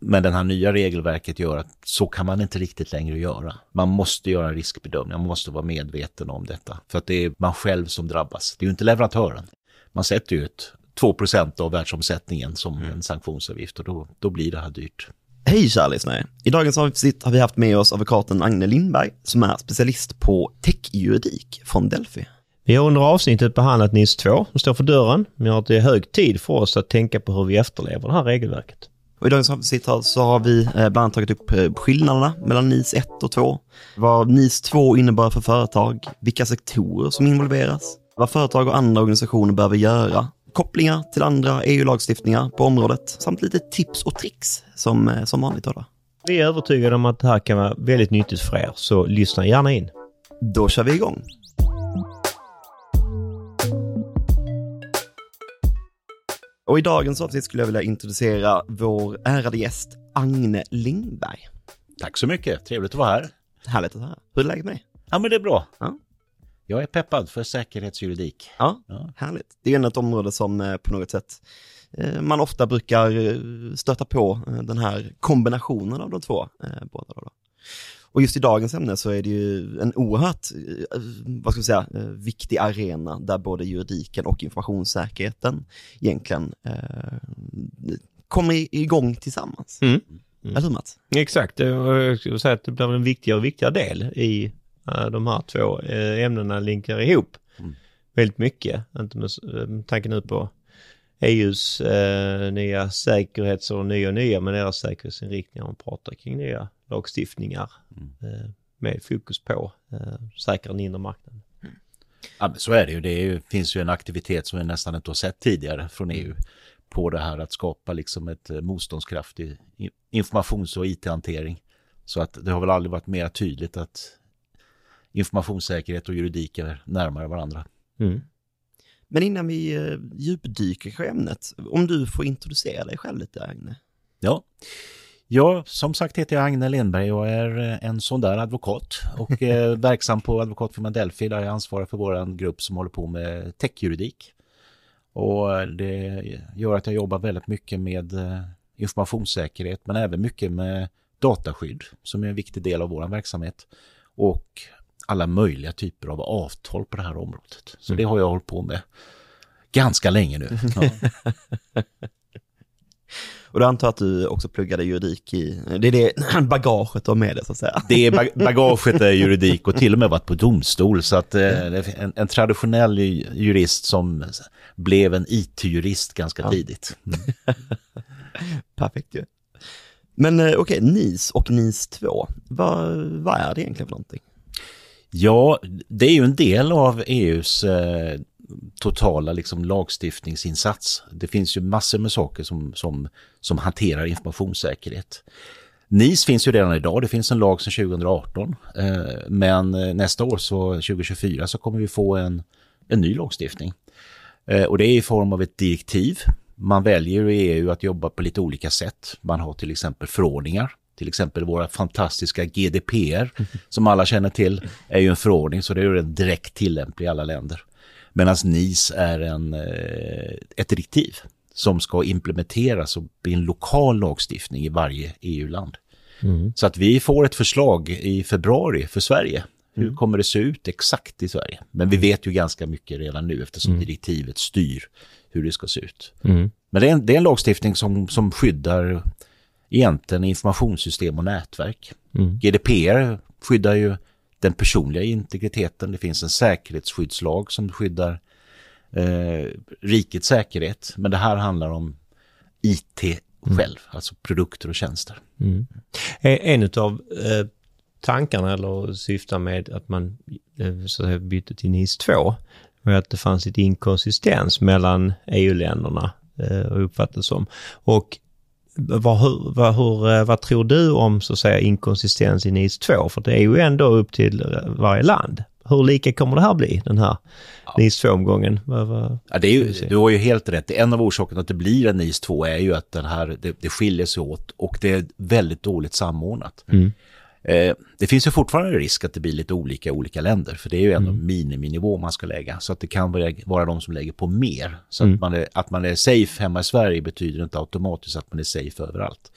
Men det här nya regelverket gör att så kan man inte riktigt längre göra. Man måste göra en riskbedömning, man måste vara medveten om detta. För att det är man själv som drabbas, det är ju inte leverantören. Man sätter ju ett 2% av världsomsättningen som mm. en sanktionsavgift och då, då blir det här dyrt. Hej kära lyssnare! I dagens avsnitt har vi haft med oss advokaten Agne Lindberg som är specialist på techjuridik från Delphi. Vi har under avsnittet behandlat NIS 2 som står för dörren, men det är hög tid för oss att tänka på hur vi efterlever det här regelverket. Och I dagens avsnitt så har vi eh, bland annat tagit upp eh, skillnaderna mellan NIS 1 och 2, vad NIS 2 innebär för företag, vilka sektorer som involveras, vad företag och andra organisationer behöver göra, kopplingar till andra EU-lagstiftningar på området samt lite tips och tricks som, eh, som vanligt. Då. Vi är övertygade om att det här kan vara väldigt nyttigt för er, så lyssna gärna in. Då kör vi igång. Och i dagens avsnitt skulle jag vilja introducera vår ärade gäst Agne Lindberg. Tack så mycket, trevligt att vara här. Härligt att höra. Hur är läget med dig? Ja, men det är bra. Ja. Jag är peppad för säkerhetsjuridik. Ja, ja. härligt. Det är ett område som eh, på något sätt eh, man ofta brukar eh, stöta på den här kombinationen av de två båda. Då. Och just i dagens ämne så är det ju en oerhört, eh, vad ska vi säga, eh, viktig arena där både juridiken och informationssäkerheten egentligen eh, kommer igång tillsammans. Mm. Mm. Eller hur Mats? Exakt, jag skulle säga att det blir en viktigare och viktigare del i de här två ämnena linkar ihop mm. väldigt mycket. Inte med tanke nu på EUs eh, nya säkerhets och nya och nya med deras säkerhetsinriktningar. Man pratar kring nya lagstiftningar mm. eh, med fokus på eh, säkra den inre marknaden. Ja, men så är det ju. Det är ju, finns ju en aktivitet som vi nästan inte har sett tidigare från EU på det här att skapa liksom ett eh, motståndskraftig informations och IT-hantering. Så att det har väl aldrig varit mer tydligt att informationssäkerhet och juridik är närmare varandra. Mm. Men innan vi eh, djupdyker i ämnet, om du får introducera dig själv lite, Agne. Ja, Ja, som sagt heter jag Agne Lindberg och är eh, en sån där advokat och eh, verksam på advokatfirman Delphi där jag ansvarar för vår grupp som håller på med techjuridik. Och det gör att jag jobbar väldigt mycket med informationssäkerhet men även mycket med dataskydd som är en viktig del av vår verksamhet. Och alla möjliga typer av avtal på det här området. Så mm. det har jag hållit på med ganska länge nu. Ja. Och du antar att du också pluggade juridik i, det är det bagaget du har med dig så att säga. Det är bagaget är juridik och till och med varit på domstol så att eh, en, en traditionell jurist som blev en IT-jurist ganska ja. tidigt. Mm. Perfekt ju. Men eh, okej, okay, NIS och NIS 2, vad, vad är det egentligen för någonting? Ja, det är ju en del av EUs eh, totala liksom, lagstiftningsinsats. Det finns ju massor med saker som, som, som hanterar informationssäkerhet. NIS finns ju redan idag, det finns en lag sedan 2018. Eh, men eh, nästa år, så 2024, så kommer vi få en, en ny lagstiftning. Eh, och det är i form av ett direktiv. Man väljer i EU att jobba på lite olika sätt. Man har till exempel förordningar till exempel våra fantastiska GDPR som alla känner till är ju en förordning så det är ju direkt tillämplig i alla länder. Medan NIS är en, eh, ett direktiv som ska implementeras och bli en lokal lagstiftning i varje EU-land. Mm. Så att vi får ett förslag i februari för Sverige. Hur mm. kommer det se ut exakt i Sverige? Men vi vet ju ganska mycket redan nu eftersom mm. direktivet styr hur det ska se ut. Mm. Men det är, en, det är en lagstiftning som, som skyddar egentligen informationssystem och nätverk. Mm. GDPR skyddar ju den personliga integriteten. Det finns en säkerhetsskyddslag som skyddar eh, rikets säkerhet. Men det här handlar om IT själv, mm. alltså produkter och tjänster. Mm. En av eh, tankarna eller syftar med att man eh, så att säga, bytte till NIS 2 var att det fanns ett inkonsistens mellan EU-länderna eh, och uppfattades som. Och vad, hur, vad, hur, eh, vad tror du om så att säga inkonsistens i NIS 2? För det är ju ändå upp till varje land. Hur lika kommer det här bli, den här ja. NIS 2-omgången? Ja, det är ju, du har ju helt rätt. En av orsakerna att det blir en NIS 2 är ju att den här, det, det skiljer sig åt och det är väldigt dåligt samordnat. Mm. Eh, det finns ju fortfarande risk att det blir lite olika i olika länder, för det är ju ändå mm. miniminivå man ska lägga. Så att det kan vara de som lägger på mer. Så mm. att, man är, att man är safe hemma i Sverige betyder inte automatiskt att man är safe överallt.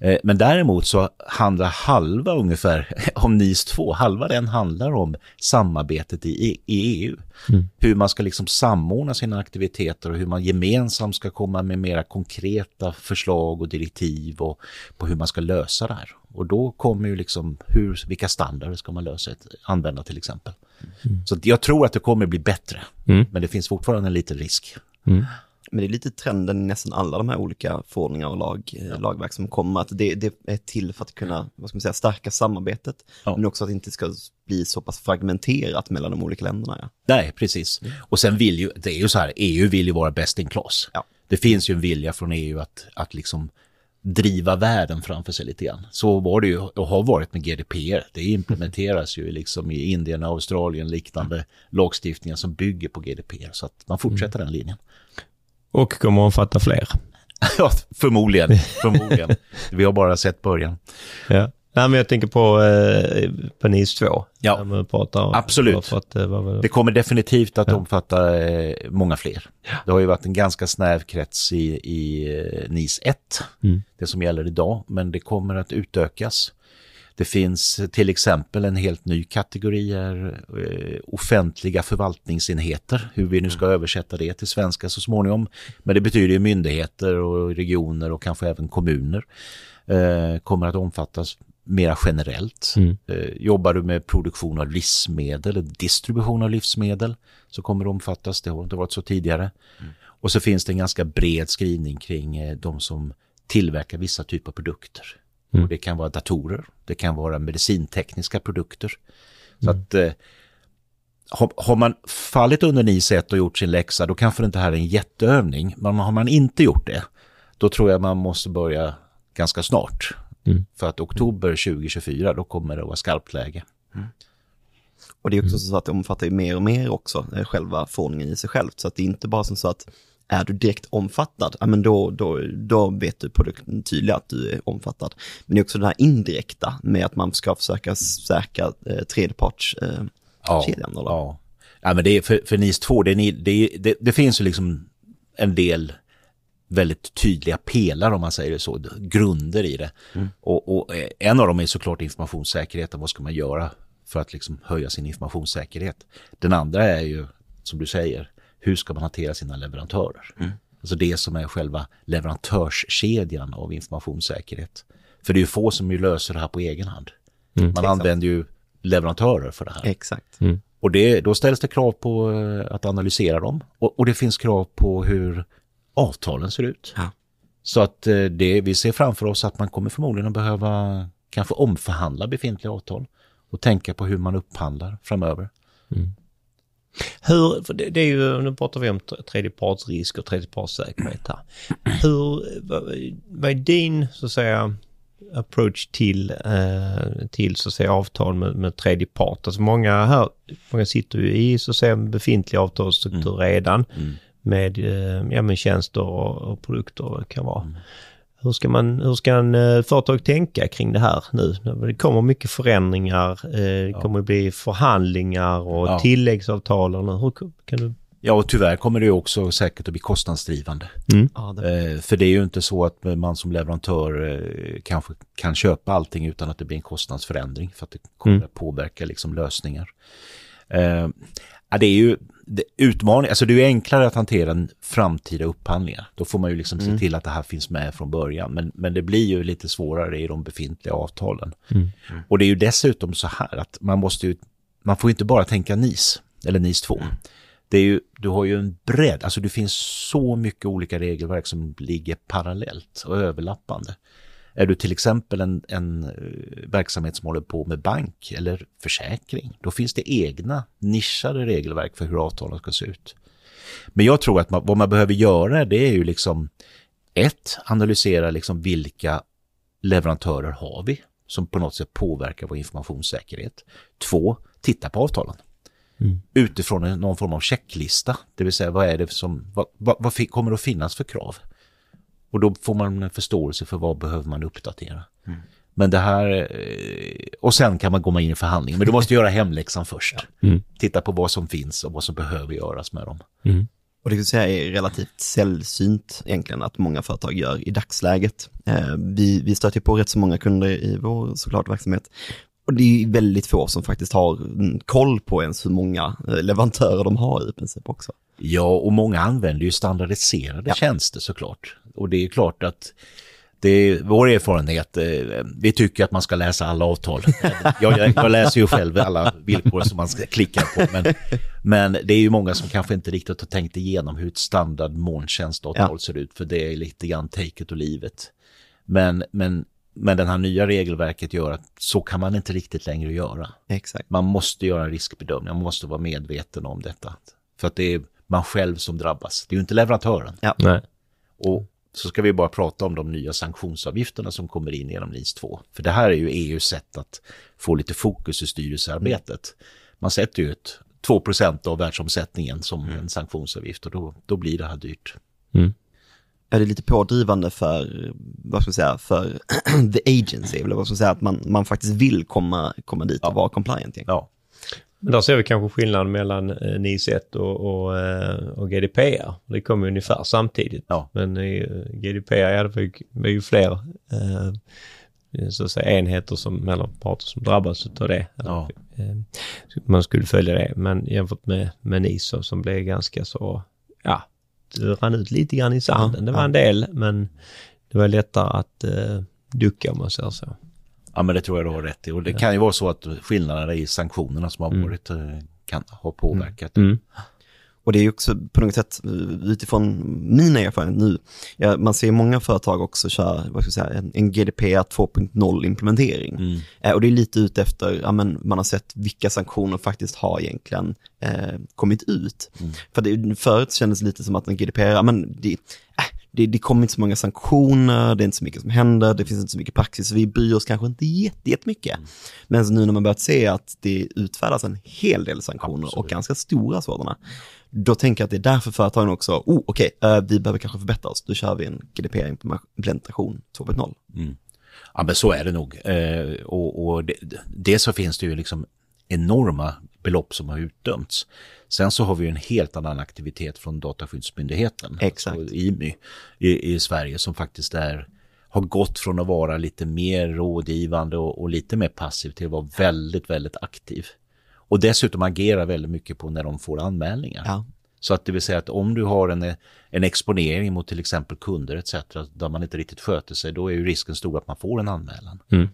Eh, men däremot så handlar halva ungefär om NIS 2, halva den handlar om samarbetet i, i EU. Mm. Hur man ska liksom samordna sina aktiviteter och hur man gemensamt ska komma med mera konkreta förslag och direktiv och på hur man ska lösa det här. Och då kommer ju liksom hur, vilka standarder ska man lösa, ett, använda till exempel. Mm. Så jag tror att det kommer bli bättre, mm. men det finns fortfarande en liten risk. Mm. Men det är lite trenden i nästan alla de här olika förordningar och lag, eh, ja. lagverk som kommer, att det, det, är till för att kunna, vad ska man säga, stärka samarbetet, ja. men också att det inte ska bli så pass fragmenterat mellan de olika länderna. Ja. Nej, precis. Mm. Och sen vill ju, det är ju så här, EU vill ju vara best in class. Ja. Det finns ju en vilja från EU att, att liksom driva världen framför sig lite grann. Så var det ju och har varit med GDPR. Det implementeras ju liksom i Indien, Australien, liknande lagstiftningar som bygger på GDPR. Så att man fortsätter mm. den linjen. Och kommer omfatta fler. ja, förmodligen. förmodligen. Vi har bara sett början. Ja. Nej, men jag tänker på, eh, på NIS 2. Ja, pratar, absolut. Att, eh, vad, det kommer definitivt att ja. omfatta eh, många fler. Ja. Det har ju varit en ganska snäv krets i, i eh, NIS 1, mm. det som gäller idag, men det kommer att utökas. Det finns till exempel en helt ny kategori är eh, offentliga förvaltningsenheter, hur vi nu ska mm. översätta det till svenska så småningom. Men det betyder ju myndigheter och regioner och kanske även kommuner eh, kommer att omfattas mera generellt. Mm. Eh, jobbar du med produktion av livsmedel eller distribution av livsmedel så kommer det omfattas, det har inte varit så tidigare. Mm. Och så finns det en ganska bred skrivning kring de som tillverkar vissa typer av produkter. Mm. Och det kan vara datorer, det kan vara medicintekniska produkter. Så mm. att eh, har, har, man fallit under NIS 1 och gjort sin läxa, då kanske det inte här är en jätteövning. Men har man inte gjort det, då tror jag man måste börja ganska snart. Mm. För att oktober 2024, då kommer det att vara skarpt läge. Mm. Och det är också mm. så att det omfattar mer och mer också, eh, själva förordningen i sig själv. Så att det är inte bara som så att är du direkt omfattad, ja, men då, då, då vet du på det tydliga att du är omfattad. Men det är också det här indirekta med att man ska försöka säkra eh, tredjepartskedjan. Eh, ja, ja. ja, men det är för, för NIS 2, det, det, det, det finns ju liksom en del väldigt tydliga pelare om man säger det så, grunder i det. Mm. Och, och, eh, en av dem är såklart informationssäkerheten, vad ska man göra för att liksom höja sin informationssäkerhet? Den andra är ju, som du säger, hur ska man hantera sina leverantörer? Mm. Alltså det som är själva leverantörskedjan av informationssäkerhet. För det är ju få som ju löser det här på egen hand. Mm. Man använder ju leverantörer för det här. Exakt. Mm. Och det, då ställs det krav på eh, att analysera dem. Och, och det finns krav på hur avtalen ser ut. Ja. Så att eh, det, vi ser framför oss att man kommer förmodligen att behöva kanske omförhandla befintliga avtal och tänka på hur man upphandlar framöver. Mm. Hur, det, det, är ju, nu pratar vi om tredjepartsrisk och tredjepartssäkerhet här. Hur, vad, är din, så att säga, approach till, eh, till så att säga avtal med, med tredje part? Alltså många här, många sitter ju i så att säga befintliga avtalsstruktur mm. redan mm. med, eh, ja, med tjänster och, och produkter kan vara. Mm. Hur ska, man, hur ska en eh, företag tänka kring det här nu? Det kommer mycket förändringar, eh, det ja. kommer bli förhandlingar och ja. tilläggsavtal. Hur kan du Ja, och tyvärr kommer det också säkert att bli kostnadsdrivande. Mm. Ja, det... Eh, för det är ju inte så att man som leverantör kanske kan köpa allting utan att det blir en kostnadsförändring för att det kommer mm. att påverka liksom lösningar. Ja, det är ju utmaning, alltså det är enklare att hantera en framtida upphandlingar. Då får man ju liksom mm. se till att det här finns med från början. Men, men det blir ju lite svårare i de befintliga avtalen. Mm. Och det är ju dessutom så här att man måste ju, man får inte bara tänka NIS, eller NIS 2. Mm. Det är ju, du har ju en bredd, alltså det finns så mycket olika regelverk som ligger parallellt och överlappande. Är du till exempel en, en eh, verksamhet som håller på med bank eller försäkring, då finns det egna nischade regelverk för hur avtalen ska se ut. Men jag tror att man, vad man behöver göra det är ju liksom ett, analysera liksom vilka leverantörer har vi som på något sätt påverkar vår informationssäkerhet. Två, titta på avtalen. Mm. Utifrån någon form av checklista, det vill säga vad är det som, vad, vad, vad kommer att finnas för krav? Och då får man en förståelse för vad behöver man uppdatera. Mm. Men det här, eh, och sen kan man gå in i förhandling. Men du måste göra hemläxan först. Mm. Titta på vad som finns och vad som behöver göras med dem. Mm. Och det säga är relativt sällsynt egentligen att många företag gör i dagsläget. Eh, vi, vi stöter på rätt så många kunder i vår såklart verksamhet. Och det är väldigt få som faktiskt har koll på ens hur många eh, leverantörer de har i princip också. Ja, och många använder ju standardiserade Ja. tjänster såklart. Och det är klart att det är vår erfarenhet. eh, Vi tycker att man ska läsa alla avtal. Jag, jag, jag läser ju själv alla villkor som man ska klicka på. Men, men det är ju många som kanske inte riktigt har tänkt igenom hur ett standard molntjänstavtal Ja. ser ut. För det är lite grann take it och livet. Men, men, men den här nya regelverket gör att så kan man inte riktigt längre göra. Exakt. Man måste göra en riskbedömning, man måste vara medveten om detta. För att det är man själv som drabbas, det är ju inte leverantören. Nej. Och så ska vi bara prata om de nya sanktionsavgifterna som kommer in genom NIS 2. För det här är ju EUs sätt att få lite fokus i styrelsearbetet. Man sätter ju ett 2% av världsomsättningen som en sanktionsavgift och då, då blir det här dyrt. är det lite pådrivande för, vad ska man säga, för the agency, eller vad ska man säga, att man, man faktiskt vill komma, komma dit och vara compliant egentligen. Ja, Men där ser vi kanske skillnaden mellan eh, NIS 1 och, och, eh, och GDPR. Det kommer ju ungefär samtidigt. Ja. Men eh, GDPR ja, det var ju, var ju fler eh, så att säga, enheter som, eller parter som drabbas av det. Ja. Man skulle följa det. Men jämfört med, med NIS som blev ganska så, ja, det rann ut lite grann i sanden. Det var en del, men det var lättare att eh, ducka om man säger så. Ja men det tror jag du har rätt i. Och det kan ju vara så att skillnaderna i sanktionerna som har varit eh, kan ha påverkat. Mm. Och det är ju också på något sätt eh, utifrån mina erfarenheter nu, ja, man ser många företag också köra vad ska jag säga, en, en GDPR 2.0 implementering. Mm. Eh, och det är lite ut efter, ja, men man har sett vilka sanktioner faktiskt har egentligen eh, kommit ut. Mm. För det, förut kändes det lite som att en GDPR, ja, men det, äh, det, det kommer inte så många sanktioner, det är inte så mycket som händer, det finns inte så mycket praxis, så vi bryr oss kanske inte jätte- jättemycket. Mm. Men nu när man börjat se att det utfärdas en hel del sanktioner och Absolut. ganska stora sådana, då tänker jag att det är därför företagen också, oh, okej, eh, vi behöver kanske förbättra oss, då kör vi en GDPR-implementation 2.0. Ja, men så är det nog. Eh, och och det, det så finns det ju liksom enorma belopp som har utdömts. Sen så har vi en helt annan aktivitet från Dataskyddsmyndigheten, Exakt. alltså IMY, i, i Sverige som faktiskt är, har gått från att vara lite mer rådgivande och, och lite mer passiv till att vara väldigt, väldigt aktiv. Och dessutom agera väldigt mycket på när de får anmälningar. Ja. Så att det vill säga att om du har en, en exponering mot till exempel kunder etc. där man inte riktigt sköter sig, då är ju risken stor att man får en anmälan. Mm.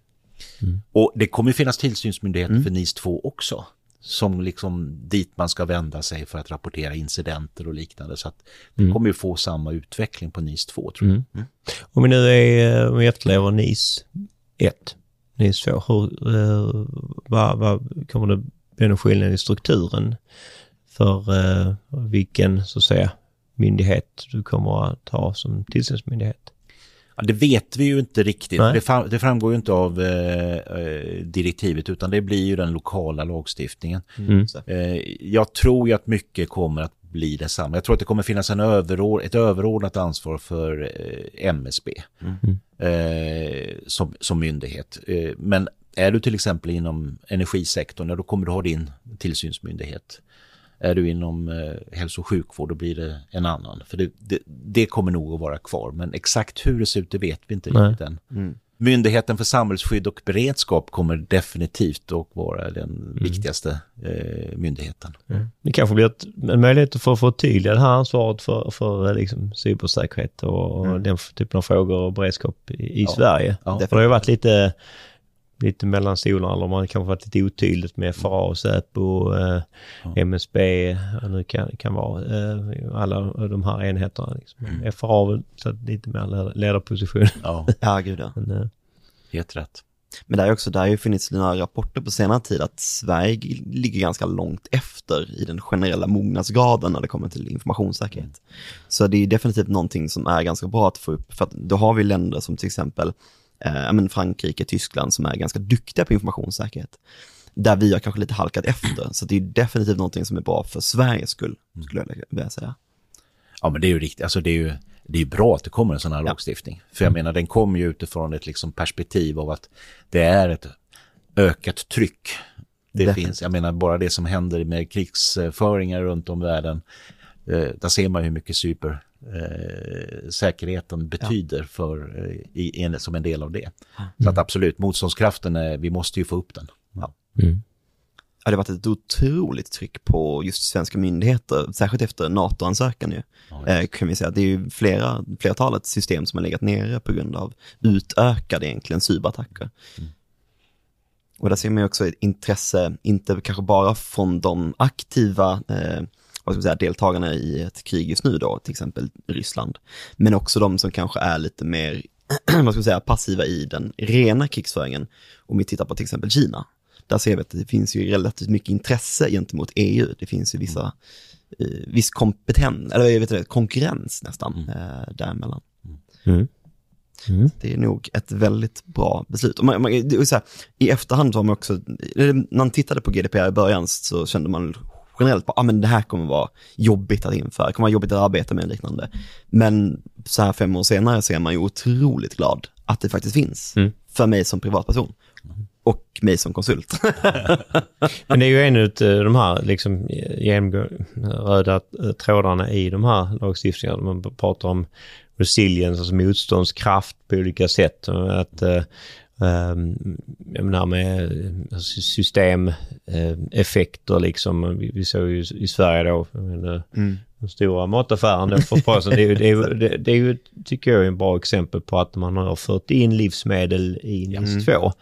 Och det kommer finnas tillsynsmyndigheter för NIS 2 också. Som liksom dit man ska vända sig för att rapportera incidenter och liknande. Så att det kommer ju få samma utveckling på NIS 2 tror jag. Mm. Om vi nu är, om vi efterlever NIS 1, NIS 2, hur, eh, vad, vad kommer det bli någon skillnad i strukturen för eh, vilken, så att säga, myndighet du kommer att ha som tillsynsmyndighet? Ja, det vet vi ju inte riktigt. Det, fram, det framgår ju inte av eh, eh, direktivet utan det blir ju den lokala lagstiftningen. Mm. Eh, jag tror ju att mycket kommer att bli detsamma. Jag tror att det kommer finnas en överord, ett överordnat ansvar för eh, MSB eh, som, som myndighet. Eh, men är du till exempel inom energisektorn, då kommer du ha din tillsynsmyndighet. Är du inom eh, hälso och sjukvård, då blir det en annan. För det, det, det kommer nog att vara kvar, men exakt hur det ser ut, det vet vi inte Nej. riktigt än. Myndigheten för samhällsskydd och beredskap kommer definitivt att vara den viktigaste eh, myndigheten. Det kanske blir ett, en möjlighet för att förtydliga det här ansvaret för, för eh, liksom, cybersäkerhet och, och den typen av frågor och beredskap i, i Sverige. Ja. För det har ju varit lite, lite mellan stolarna, eller man har kanske varit lite otydligt med FRA, Säpo, eh, MSB, och nu kan, kan vara eh, alla de här enheterna. Liksom. FRA har väl satt lite mer led- ledarposition. Ja, Ja, gud ja. Men, eh, helt rätt. Men det är också, det har ju funnits några rapporter på senare tid att Sverige ligger ganska långt efter i den generella mognadsgraden när det kommer till informationssäkerhet. Så det är definitivt någonting som är ganska bra att få upp, för att då har vi länder som till exempel eh, Frankrike, Tyskland som är ganska duktiga på informationssäkerhet. Där vi har kanske lite halkat efter, så det är definitivt någonting som är bra för Sveriges skull, skulle jag vilja säga. Ja, men det är ju riktigt. Alltså det är ju det är bra att det kommer en sån här Ja. lagstiftning. För jag menar, den kommer ju utifrån ett liksom perspektiv av att det är ett ökat tryck. Det Definitivt. finns, jag menar bara det som händer med krigsföringar runt om världen. Eh, där ser man hur mycket cyber eh, säkerheten betyder för, eh, i, en, som en del av det. Så att absolut, motståndskraften, är, vi måste ju få upp den. Ja. Mm. Ja, det har varit ett otroligt tryck på just svenska myndigheter, särskilt efter NATO-ansökan ju. Ja, Eh, kan vi säga. Det är ju flera, flertalet system som har legat nere på grund av utökade egentligen cyberattacker. Och där ser man ju också ett intresse, inte kanske bara från de aktiva eh, vad ska man säga, deltagarna i ett krig just nu då, till exempel Ryssland, men också de som kanske är lite mer vad ska man säga, passiva i den rena krigsföringen. Om vi tittar på till exempel Kina, där ser vi att det finns ju relativt mycket intresse gentemot EU. Det finns ju vissa, eh, viss kompetens, eller jag vet inte, konkurrens nästan eh, däremellan. Mm. Mm. Det är nog ett väldigt bra beslut. Och man, man, här, I efterhand har man också, när man tittade på GDPR i början så kände man generellt på, ah, men det här kommer vara jobbigt att införa, det kommer vara jobbigt att arbeta med och liknande. Men så här fem år senare så är man ju otroligt glad att det faktiskt finns. Mm. För mig som privatperson. Och mig som konsult. Men det är ju en av de här liksom röda trådarna i de här lagstiftningarna. Man pratar om resilience, alltså motståndskraft på olika sätt. Att, eh, eh, jag menar med eh, systemeffekter liksom. Vi, såg ju i Sverige då, menar, Mm. den stora mataffären då för ett sedan. Det är, ju, det, är, det, det är ju, tycker jag, en bra exempel på att man har fört in livsmedel i NIS 2.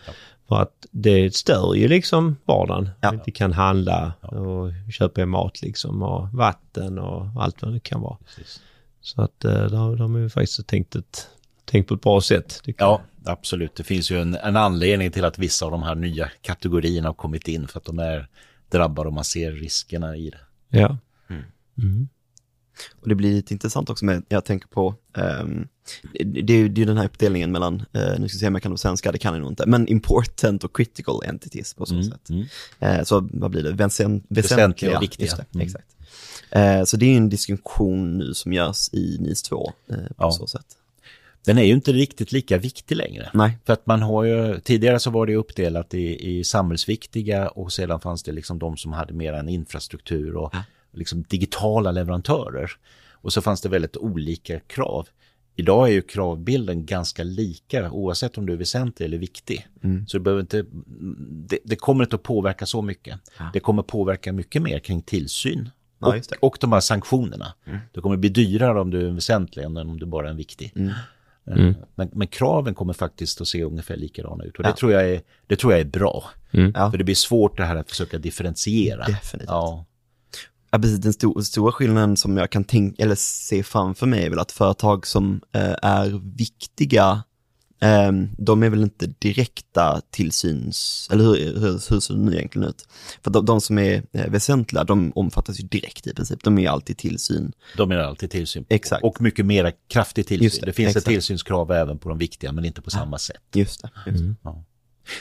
För att det stör ju liksom vardagen. Ja. Man inte kan handla och köpa mat liksom och vatten och allt vad det kan vara. Precis. Så att eh, de, de har ju faktiskt tänkt, ett, tänkt på ett bra sätt. Ja, absolut. Det finns ju en, en anledning till att vissa av de här nya kategorierna har kommit in för att de är drabbade och man ser riskerna i det. Ja. Mm. Och det blir lite intressant också med, jag tänker på, ehm, det, det är ju det den här uppdelningen mellan, eh, nu ska jag se om jag kan de svenska, det kan jag nog inte, men important och critical entities på så Mm, sätt. mm. Eh, så vad blir det? Väsent, Väsentliga och viktiga. Det, Mm. exakt. Eh, så det är ju en distinktion nu som görs i NIS 2 eh, på Ja. så sätt. Den är ju inte riktigt lika viktig längre. Nej. För att man har ju, tidigare så var det uppdelat i, i samhällsviktiga och sedan fanns det liksom de som hade mer en infrastruktur och liksom digitala leverantörer. Och så fanns det väldigt olika krav. Idag är ju kravbilden ganska lika oavsett om du är väsentlig eller viktig. Mm. Så det, behöver inte, det, det kommer inte att påverka så mycket. Det kommer påverka mycket mer kring tillsyn Ja, och, det. och de här sanktionerna. Det kommer bli dyrare om du är väsentlig än om du bara är en viktig. Mm. Eh, Men, men kraven kommer faktiskt att se ungefär likadana ut. Och det, Ja. tror jag är, det tror jag är bra. Ja. För det blir svårt det här att försöka differentiera. Definitivt. Ja, Ja, precis. Den sto- stora skillnaden som jag kan tänka, eller se framför mig är väl att företag som eh, är viktiga, de är väl inte direkta tillsyns, eller hur, hur, hur ser det nu egentligen ut? För de, de som är eh, väsentliga, de omfattas ju direkt i princip, de är alltid tillsyn. de är alltid tillsyn. Exakt. Och mycket mer kraftig tillsyn. Just Det, det, finns exakt. ett tillsynskrav även på de viktiga, men inte på samma sätt. Just det. Just det. Ja.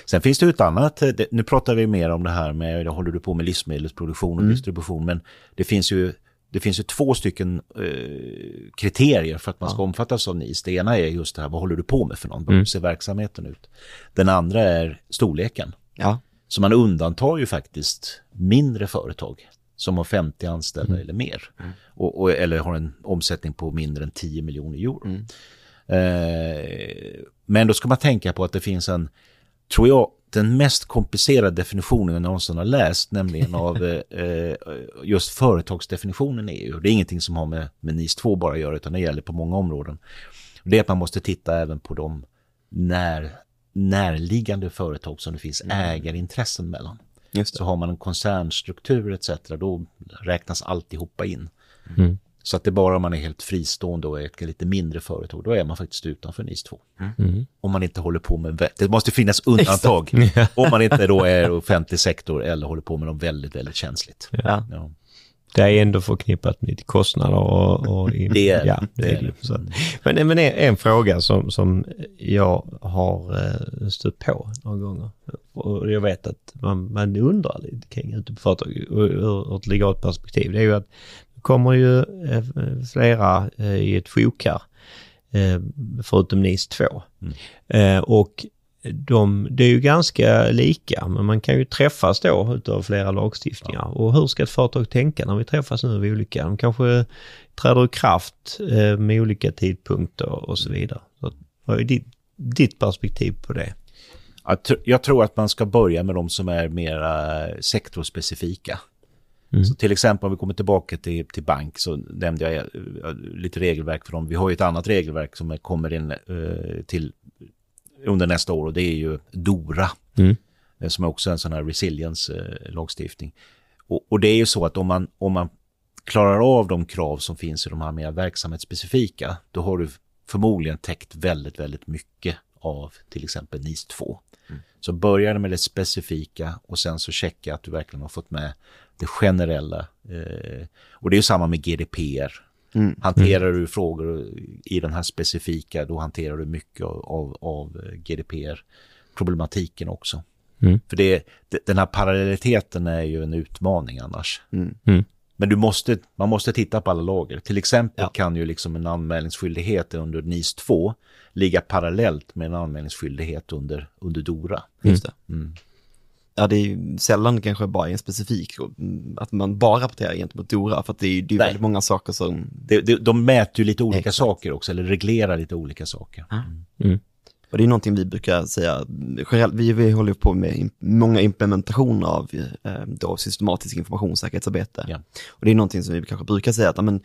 Sen finns det ju ett annat, eh, det- nu pratar vi mer om det här med, då håller du på med livsmedelsproduktion och distribution, men det finns ju det finns ju två stycken eh, kriterier för att man ska omfattas av NIS. Det ena är just det här, vad håller du på med för någon? Hur ser verksamheten ut? Den andra är storleken. Ja, Så man undantar ju faktiskt mindre företag som har 50 anställda eller mer. Och, och, eller har en omsättning på mindre än 10 miljoner euro. Eh, men då ska man tänka på att det finns en, tror jag, den mest komplicerade definitionen jag någonsin har läst, nämligen av eh, eh, just företagsdefinitionen i EU. Det är ingenting som har med, med NIS 2 bara att göra, utan det gäller på många områden. Det är att man måste titta även på de när, närliggande företag som det finns ägarintressen mellan. Så har man en koncernstruktur etc. då räknas alltihopa in. Mm. Så att det bara om man är helt fristående och är ett lite mindre företag, då är man faktiskt utanför NIS 2. Mm. Om man inte håller på med, det måste finnas undantag. om man inte då är offentlig sektor eller håller på med något väldigt, väldigt känsligt. Ja. Ja. Det är ändå förknippat med kostnader och... och Det är ja, det är det. Så. Men, men en, en fråga som, som jag har eh, stött på några gånger. Och jag vet att man, man undrar lite kring ute på företag ur, ur ett legalt perspektiv. Det är ju att kommer ju eh, flera eh, i ett sjok här eh, förutom NIS 2. Eh, och de, det är ju ganska lika, men man kan ju träffas då utav flera lagstiftningar. Och hur ska ett företag tänka när vi träffas nu vid olika? De kanske träder i kraft med olika tidpunkter och så vidare. Så, vad är ditt, ditt perspektiv på det? Jag, tr- jag tror att man ska börja med de som är mera sektorspecifika. Så till exempel om vi kommer tillbaka till, till bank så nämnde jag eh, lite regelverk för dem. Vi har ju ett annat regelverk som kommer in eh, till under nästa år och det är ju DORA. Mm. eh, Som är också en sån här resilience-lagstiftning. Och, och det är ju så att om man, om man klarar av de krav som finns i de här mer verksamhetsspecifika, då har du förmodligen täckt väldigt, väldigt mycket av till exempel NIS 2. Så börjar med det specifika och sen så checka att du verkligen har fått med det generella. Eh, och det är ju samma med GDPR. Hanterar du frågor i den här specifika, då hanterar du mycket av, av, av GDPR-problematiken också. Mm. För det, den här parallelliteten är ju en utmaning annars. Mm. Men du måste, man måste titta på alla lager. Till exempel Ja. kan ju liksom en anmälningsskyldighet under NIS 2 ligga parallellt med en anmälningsskyldighet under, under DORA. Just det. Mm. Ja, det är sällan kanske bara en specifik, mm, att man bara rapporterar gentemot DORA, för att det är ju det är väldigt många saker som, Det, det, de mäter ju lite olika Exakt. saker också, eller reglerar lite olika saker. och det är någonting vi brukar säga, generellt, vi, vi håller på med många implementationer av eh, då systematisk informationssäkerhetsarbete. Ja. Och det är någonting som vi kanske brukar säga att, ja, men,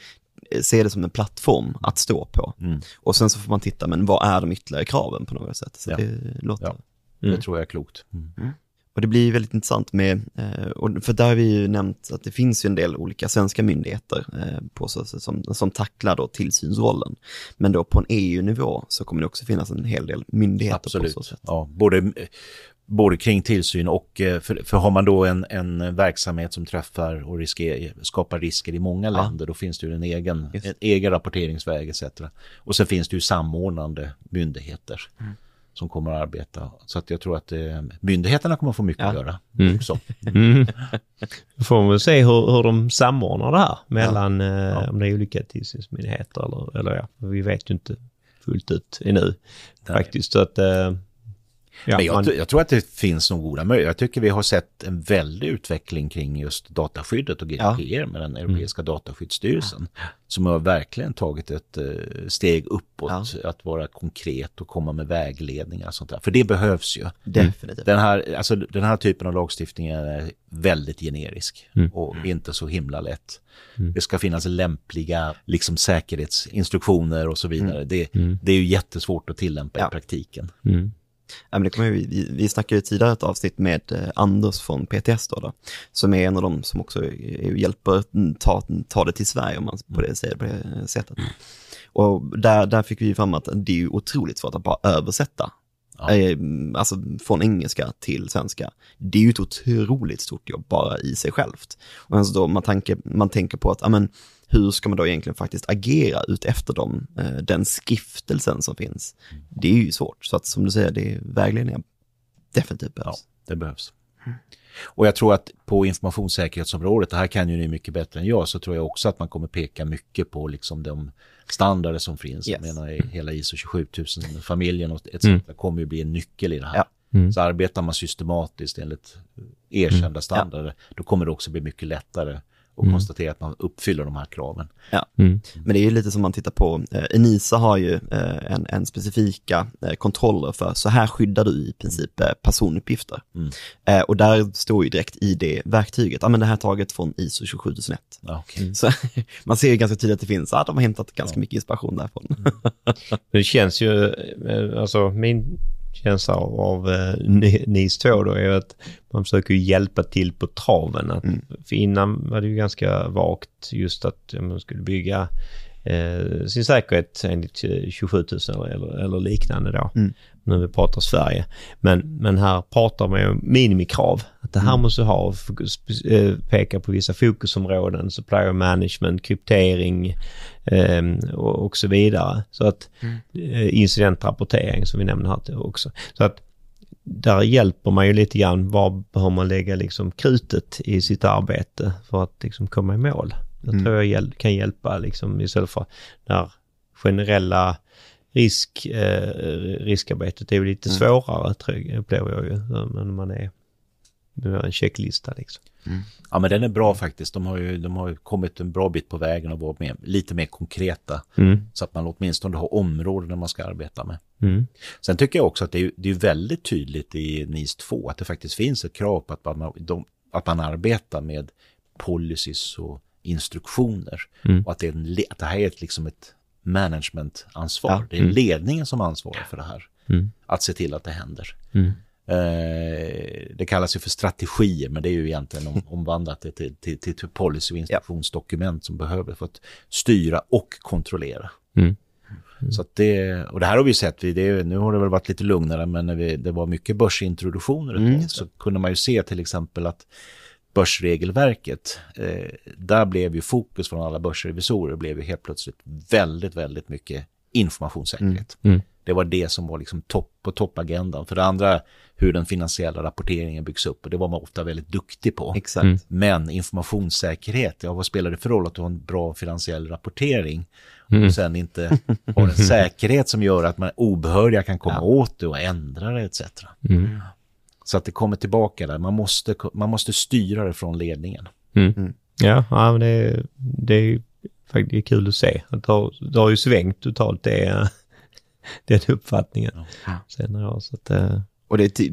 eh, se det som en plattform att stå på. Mm. Och sen så får man titta, men vad är de ytterligare kraven på något sätt? Så Ja. det låter... Ja. Mm. Det tror jag är klokt. Och det blir väldigt intressant med, eh, för där har vi ju nämnt att det finns ju en del olika svenska myndigheter eh, på som, som tacklar då tillsynsrollen. Men då på en EU-nivå så kommer det också finnas en hel del myndigheter på så Absolut. sätt. Ja, både, både kring tillsyn och eh, för, för har man då en, en verksamhet som träffar och risker, skapar risker i många länder, då finns det ju en egen, Just. en egen rapporteringsväg etc. Och sen finns det ju samordnande myndigheter Mm. Som kommer att arbeta. Så att jag tror att eh, myndigheterna kommer att få mycket Ja. att göra Mm. också. Mm. Får man väl se hur, hur de samordnar det här mellan eh, Ja. om det är olika tillsynsmyndigheter eller, eller ja, vi vet ju inte fullt ut ännu Nej. faktiskt. Så att, eh, ja, Men jag, man, jag tror att det finns nog goda möjligheter. Jag tycker vi har sett en väldig utveckling kring just dataskyddet och GDPR med den Europeiska dataskyddsstyrelsen. Som har verkligen tagit ett eh, steg uppåt, att vara konkret och komma med vägledningar och sånt där. För det behövs ju. Definitivt. Den här, alltså, den här typen av lagstiftning är väldigt generisk och inte så himla lätt. Det ska finnas lämpliga liksom, säkerhetsinstruktioner och så vidare. Det, det är ju jättesvårt att tillämpa Ja. i praktiken. Ja, men det kommer vi, vi, vi snackade ju tidigare ett avsnitt med eh, Anders från PTS då, då, som är en av dem som också hjälper ta, ta det till Sverige om man på det, på det sättet. Och där, där fick vi fram att det är ju otroligt svårt att bara översätta. Ja. Eh, Alltså från engelska till svenska. Det är ju ett otroligt stort jobb bara i sig självt. Och alltså då man, tanke, man tänker på att, ja men hur ska man då egentligen faktiskt agera ut efter dem, eh, den skriftelsen som finns. Det är ju svårt, så att som du säger, det är vägledningar definitivt Ja, behövs. det behövs. Och jag tror att på informationssäkerhetsområdet, det här kan ju ni mycket bättre än jag, så tror jag också att man kommer peka mycket på liksom de standarder som finns. Jag Yes. menar i hela ISO 27000-familjen och etc. Mm. kommer ju bli en nyckel i det här. Ja. Mm. Så arbetar man systematiskt enligt erkända standarder, då kommer det också bli mycket lättare att konstatera att man uppfyller de här kraven. mm, Men det är ju lite som man tittar på, eh, Enisa har ju eh, en, en specifika eh, kontroller för så här skyddar du i princip personuppgifter. Mm. Och där står ju direkt i det verktyget, ja men det här är taget från ISO 27001. Ja, okej. Så man ser ju ganska tydligt att det finns, att de har hämtat ganska mycket inspiration därifrån. Men det känns ju, alltså min känsla av, av eh, Ni- NIS 2 då är att man försöker hjälpa till på traven. Att, För innan var det ju ganska vagt just att man skulle bygga eh, sin säkerhet enligt eh, 27 000 eller, eller, eller liknande då. Mm. När vi pratar Sverige. Men, men här pratar man ju om minimikrav. Att det här måste ha, fokus, eh, peka på vissa fokusområden, supplier management, kryptering eh, och, och så vidare. Så att eh, incidentrapportering som vi nämnde här också. Så att där hjälper man ju lite grann var behöver man lägga liksom krutet i sitt arbete för att liksom komma i mål. Det tror jag hjäl- kan hjälpa liksom istället för den här generella risk, eh, riskarbetet är ju lite Mm. svårare, tror jag, upplever jag ju, när man är med en checklista liksom. Ja men den är bra faktiskt. De har ju, de har kommit en bra bit på vägen och varit mer, lite mer konkreta. Mm. Så att man åtminstone har områden man ska arbeta med. Mm. Sen tycker jag också att det är, det är väldigt tydligt i NIS 2 att det faktiskt finns ett krav på att man, de, att man arbetar med policies och instruktioner. Mm. Och att det, är en, att det här är ett, liksom ett managementansvar. Ja. Det är ledningen som ansvarar för det här. Mm. Att se till att det händer. Mm. Eh, det kallas ju för strategier, men det är ju egentligen om, omvandlat till, till, till, till policy och instruktionsdokument som behöver för att styra och kontrollera. Mm. Så att det, och det här har vi sett, vi, det, nu har det väl varit lite lugnare, men när vi, det var mycket börsintroduktioner ett Mm, så kunde man ju se till exempel att börsregelverket, eh, där blev ju fokus från alla börsrevisorer, blev ju helt plötsligt väldigt, väldigt mycket informationssäkerhet. Mm. Det var det som var liksom topp på toppagendan. För det andra, hur den finansiella rapporteringen byggs upp, och det var man ofta väldigt duktig på. Exakt. Mm. Men informationssäkerhet, ja vad spelar det för roll att du har en bra finansiell rapportering Mm. och sen inte har en säkerhet som gör att man obehöriga kan komma Ja. åt det och ändra det etc. Mm. Så att det kommer tillbaka där, man måste, man måste styra det från ledningen. Mm. Ja, ja men det, det är faktiskt det är kul att se. Det har, det har ju svängt totalt det, den uppfattningen Ja. senare år. Så att, eh, Och det är ty-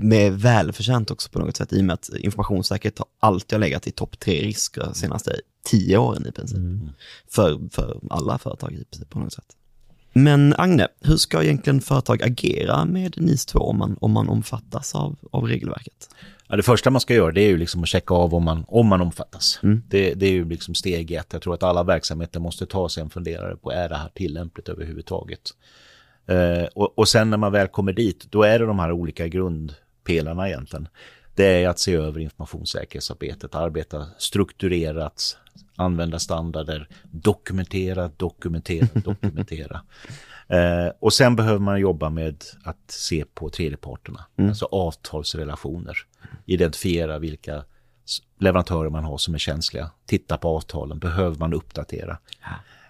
med välförtjänt också på något sätt i och med att informationssäkerhet har alltid har legat i topp tre risker de senaste tio åren i princip. mm. För, för alla företag i princip på något sätt. Men Agne, hur ska egentligen företag agera med NIS 2 om man, om man omfattas av, av regelverket? Ja, det första man ska göra det är ju liksom att checka av om man, om man omfattas. Mm. Det, det är ju liksom steg ett. Jag tror att alla verksamheter måste ta sig en funderare på är det här tillämpligt överhuvudtaget. Eh, och, och sen när man väl kommer dit, då är det de här olika grundpelarna egentligen. Det är att se över informationssäkerhetsarbetet, arbeta strukturerat, använda standarder, dokumentera, dokumentera, dokumentera. Eh, och sen behöver man jobba med att se på tredjeparterna, alltså avtalsrelationer. Identifiera vilka leverantörer man har som är känsliga. Titta på avtalen, behöver man uppdatera?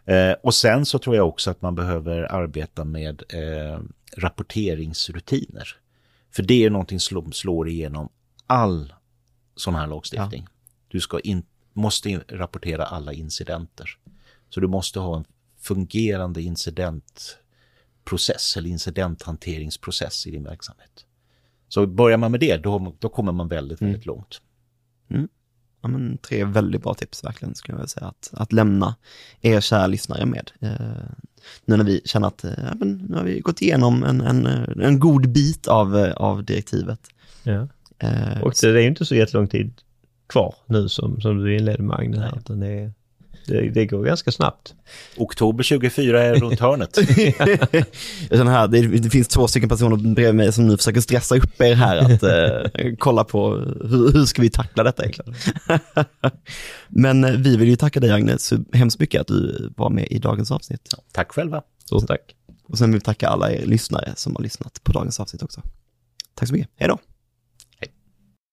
Eh, och sen så tror jag också att man behöver arbeta med eh, rapporteringsrutiner. För det är någonting som slår igenom all sån här lagstiftning. Du ska in, måste rapportera alla incidenter. Så du måste ha en fungerande incidentprocess eller incidenthanteringsprocess i din verksamhet. Så börjar man med det, då, då kommer man väldigt, väldigt långt. Ja, men, tre väldigt bra tips verkligen skulle jag vilja säga att, att lämna er kära lyssnare med. Eh, nu när vi känner att eh, men, nu har vi gått igenom en, en, en god bit av, eh, av direktivet. ja. Eh, Och det är ju inte så jättelång tid kvar nu som, som du inledde med Agne här. Utan det, det, det går ganska snabbt. Oktober 24 är runt hörnet. Jag känner här, det, det finns två stycken personer bredvid mig som nu försöker stressa upp er här att eh, kolla på hur, hur ska vi tackla detta egentligen. Men eh, vi vill ju tacka dig Agnes så hemskt mycket att du var med i dagens avsnitt. Tack själva. Stort tack. Och sen vill vi tacka alla er lyssnare som har lyssnat på dagens avsnitt också. Tack så mycket, hej då!